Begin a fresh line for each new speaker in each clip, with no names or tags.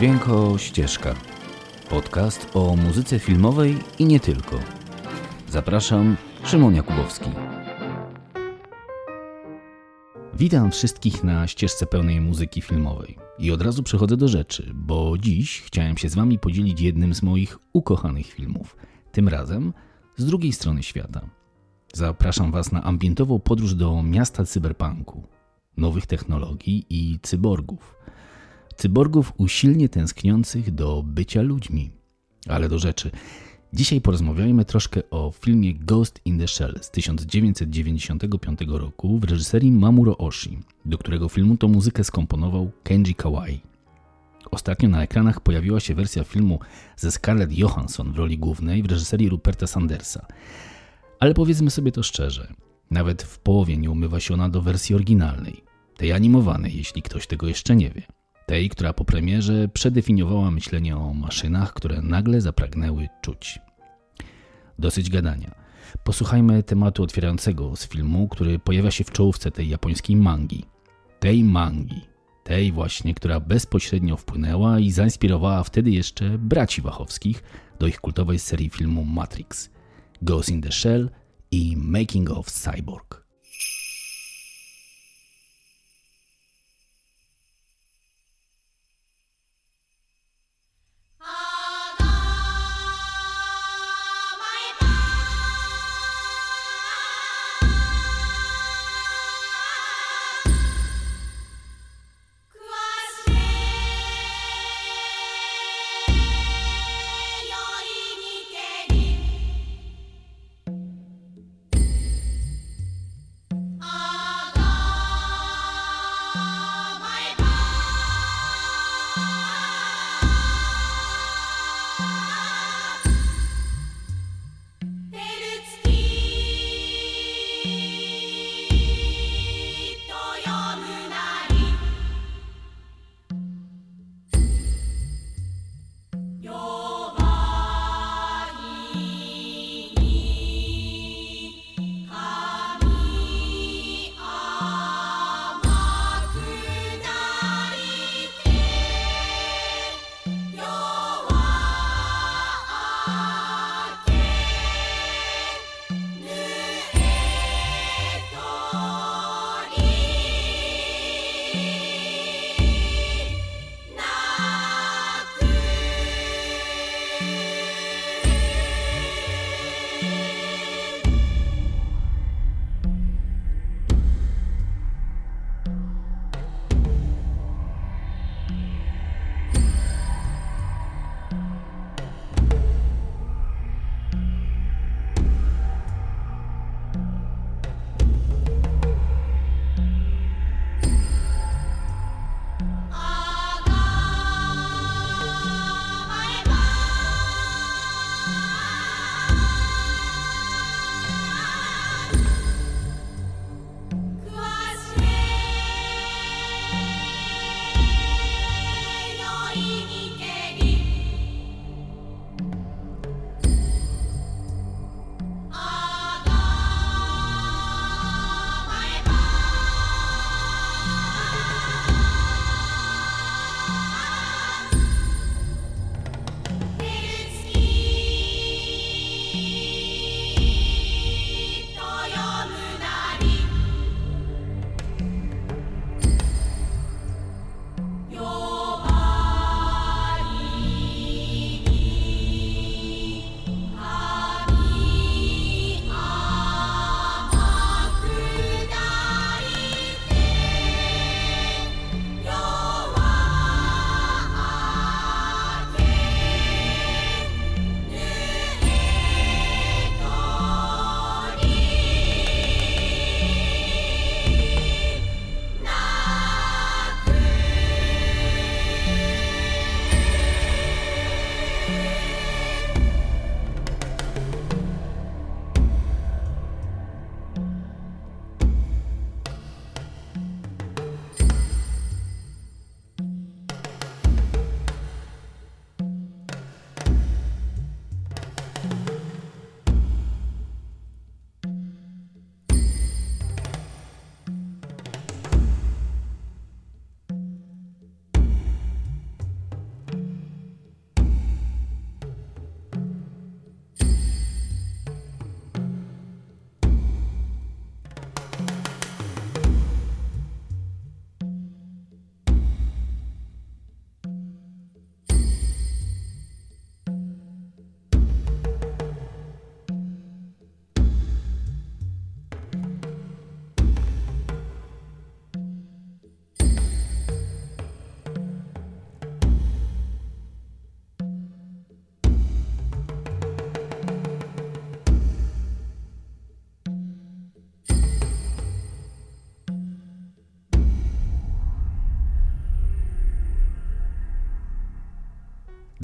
Dźwięko Ścieżka. Podcast o muzyce filmowej i nie tylko. Zapraszam, Szymon Jakubowski. Witam wszystkich na ścieżce pełnej muzyki filmowej. I od razu przechodzę do rzeczy, bo dziś chciałem się z Wami podzielić jednym z moich ukochanych filmów. Tym razem z drugiej strony świata. Zapraszam Was na ambientową podróż do miasta cyberpunku, nowych technologii i cyborgów. Cyborgów usilnie tęskniących do bycia ludźmi. Ale do rzeczy. Dzisiaj porozmawiajmy troszkę o filmie Ghost in the Shell z 1995 roku w reżyserii Mamuro Oshii, do którego filmu to muzykę skomponował Kenji Kawai. Ostatnio na ekranach pojawiła się wersja filmu ze Scarlett Johansson w roli głównej w reżyserii Ruperta Sandersa. Ale powiedzmy sobie to szczerze, nawet w połowie nie umywa się ona do wersji oryginalnej, tej animowanej, jeśli ktoś tego jeszcze nie wie. Tej, która po premierze przedefiniowała myślenie o maszynach, które nagle zapragnęły czuć. Dosyć gadania. Posłuchajmy tematu otwierającego z filmu, który pojawia się w czołówce tej japońskiej mangi. Tej mangi. Tej właśnie, która bezpośrednio wpłynęła i zainspirowała wtedy jeszcze braci Wachowskich do ich kultowej serii filmu Matrix. Ghost in the Shell i Making of Cyborg.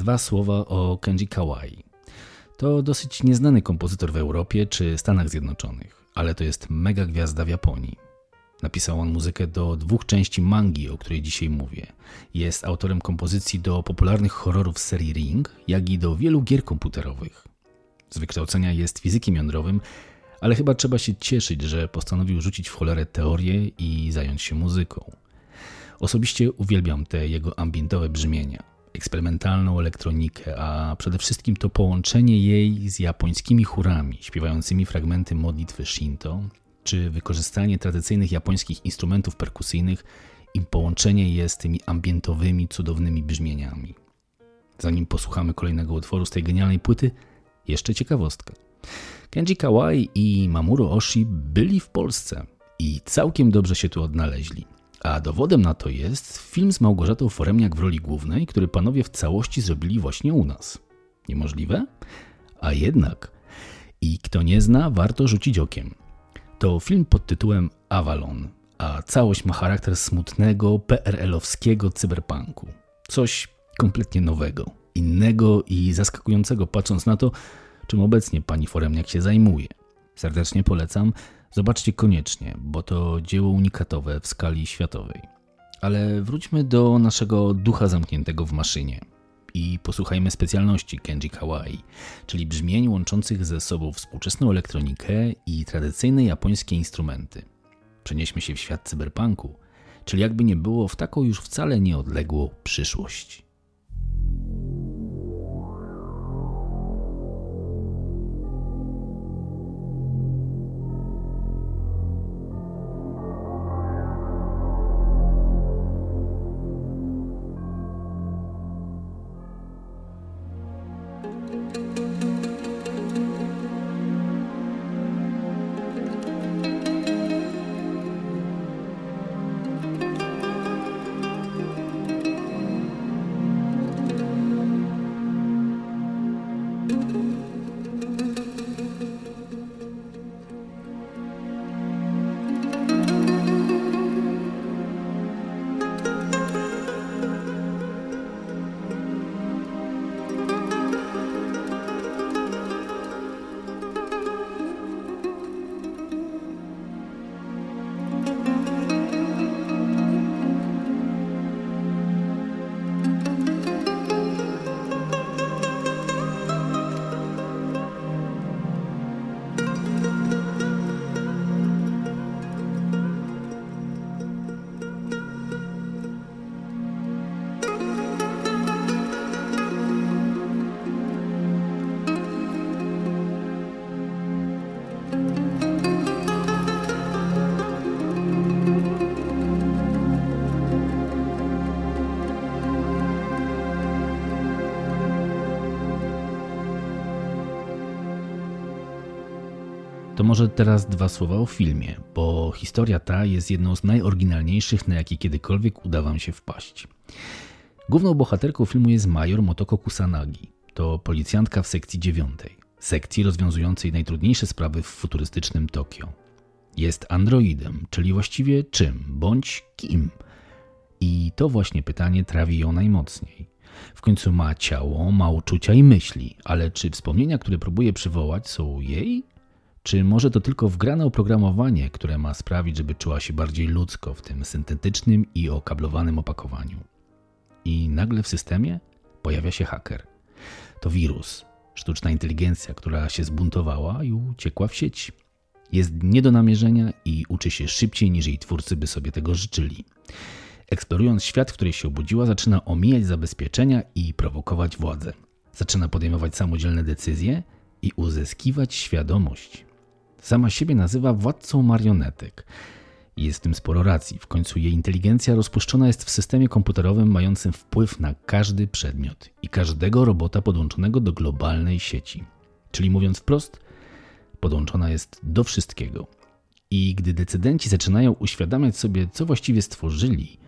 Dwa słowa o Kenji Kawai. To dosyć nieznany kompozytor w Europie czy Stanach Zjednoczonych, ale to jest mega gwiazda w Japonii. Napisał on muzykę do dwóch części mangi, o której dzisiaj mówię. Jest autorem kompozycji do popularnych horrorów serii Ring, jak i do wielu gier komputerowych. Z wykształcenia jest fizykiem jądrowym, ale chyba trzeba się cieszyć, że postanowił rzucić w cholerę teorię i zająć się muzyką. Osobiście uwielbiam te jego ambientowe brzmienia, eksperymentalną elektronikę, a przede wszystkim to połączenie jej z japońskimi chórami śpiewającymi fragmenty modlitwy Shinto, czy wykorzystanie tradycyjnych japońskich instrumentów perkusyjnych i połączenie je z tymi ambientowymi, cudownymi brzmieniami. Zanim posłuchamy kolejnego utworu z tej genialnej płyty, jeszcze ciekawostka. Kenji Kawai i Mamuro Oshi byli w Polsce i całkiem dobrze się tu odnaleźli. A dowodem na to jest film z Małgorzatą Foremniak w roli głównej, który panowie w całości zrobili właśnie u nas. Niemożliwe? A jednak. I kto nie zna, warto rzucić okiem. To film pod tytułem Avalon, a całość ma charakter smutnego, PRL-owskiego cyberpunku. Coś kompletnie nowego, innego i zaskakującego, patrząc na to, czym obecnie pani Foremniak się zajmuje. Serdecznie polecam, zobaczcie koniecznie, bo to dzieło unikatowe w skali światowej. Ale wróćmy do naszego ducha zamkniętego w maszynie i posłuchajmy specjalności Kenji Kawai, czyli brzmień łączących ze sobą współczesną elektronikę i tradycyjne japońskie instrumenty. Przenieśmy się w świat cyberpunku, czyli jakby nie było w taką już wcale nieodległą przyszłość. Może teraz dwa słowa o filmie, bo historia ta jest jedną z najoryginalniejszych, na jakie kiedykolwiek uda Wam się wpaść. Główną bohaterką filmu jest major Motoko Kusanagi. To policjantka w sekcji dziewiątej, sekcji rozwiązującej najtrudniejsze sprawy w futurystycznym Tokio. Jest androidem, czyli właściwie czym bądź kim. I to właśnie pytanie trawi ją najmocniej. W końcu ma ciało, ma uczucia i myśli, ale czy wspomnienia, które próbuje przywołać, są jej, czy może to tylko wgrane oprogramowanie, które ma sprawić, żeby czuła się bardziej ludzko w tym syntetycznym i okablowanym opakowaniu? I nagle w systemie pojawia się haker. To wirus, sztuczna inteligencja, która się zbuntowała i uciekła w sieć. Jest nie do namierzenia i uczy się szybciej niż jej twórcy by sobie tego życzyli. Eksplorując świat, w której się obudziła, zaczyna omijać zabezpieczenia i prowokować władzę. Zaczyna podejmować samodzielne decyzje i uzyskiwać świadomość. Sama siebie nazywa władcą marionetek. Jest w tym sporo racji. W końcu jej inteligencja rozpuszczona jest w systemie komputerowym mającym wpływ na każdy przedmiot i każdego robota podłączonego do globalnej sieci. Czyli mówiąc wprost, podłączona jest do wszystkiego. I gdy decydenci zaczynają uświadamiać sobie, co właściwie stworzyli,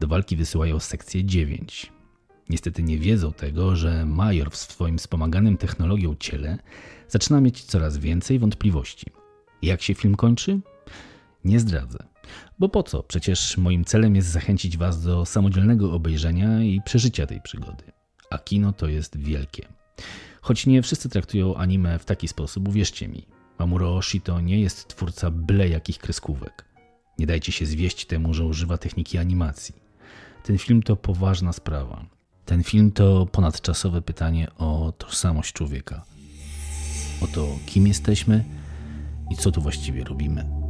do walki wysyłają sekcję 9. Niestety nie wiedzą tego, że Major w swoim wspomaganym technologią ciele zaczyna mieć coraz więcej wątpliwości. Jak się film kończy? Nie zdradzę. Bo po co? Przecież moim celem jest zachęcić Was do samodzielnego obejrzenia i przeżycia tej przygody. A kino to jest wielkie. Choć nie wszyscy traktują anime w taki sposób, uwierzcie mi, Mamuro Oshito nie jest twórca byle jakich kreskówek. Nie dajcie się zwieść temu, że używa techniki animacji. Ten film to poważna sprawa. Ten film to ponadczasowe pytanie o tożsamość człowieka, o to, kim jesteśmy i co tu właściwie robimy.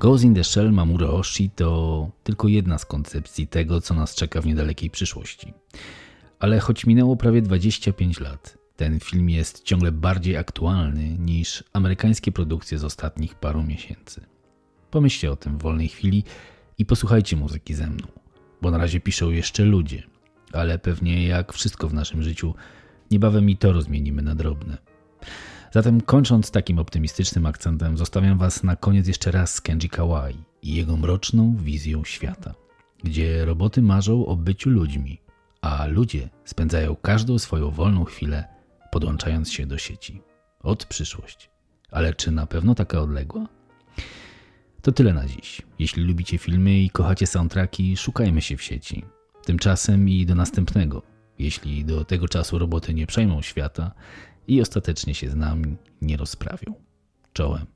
Ghost in the Shell Mamoru Oshii to tylko jedna z koncepcji tego, co nas czeka w niedalekiej przyszłości. Ale choć minęło prawie 25 lat, ten film jest ciągle bardziej aktualny niż amerykańskie produkcje z ostatnich paru miesięcy. Pomyślcie o tym w wolnej chwili i posłuchajcie muzyki ze mną, bo na razie piszą jeszcze ludzie, ale pewnie jak wszystko w naszym życiu, niebawem i to rozmienimy na drobne. Zatem kończąc takim optymistycznym akcentem, zostawiam Was na koniec jeszcze raz z Kenji Kawai i jego mroczną wizją świata, gdzie roboty marzą o byciu ludźmi, a ludzie spędzają każdą swoją wolną chwilę podłączając się do sieci. Od przyszłość. Ale czy na pewno taka odległa? To tyle na dziś. Jeśli lubicie filmy i kochacie soundtracki, szukajmy się w sieci. Tymczasem i do następnego. Jeśli do tego czasu roboty nie przejmą świata i ostatecznie się z nami nie rozprawią. Czołem.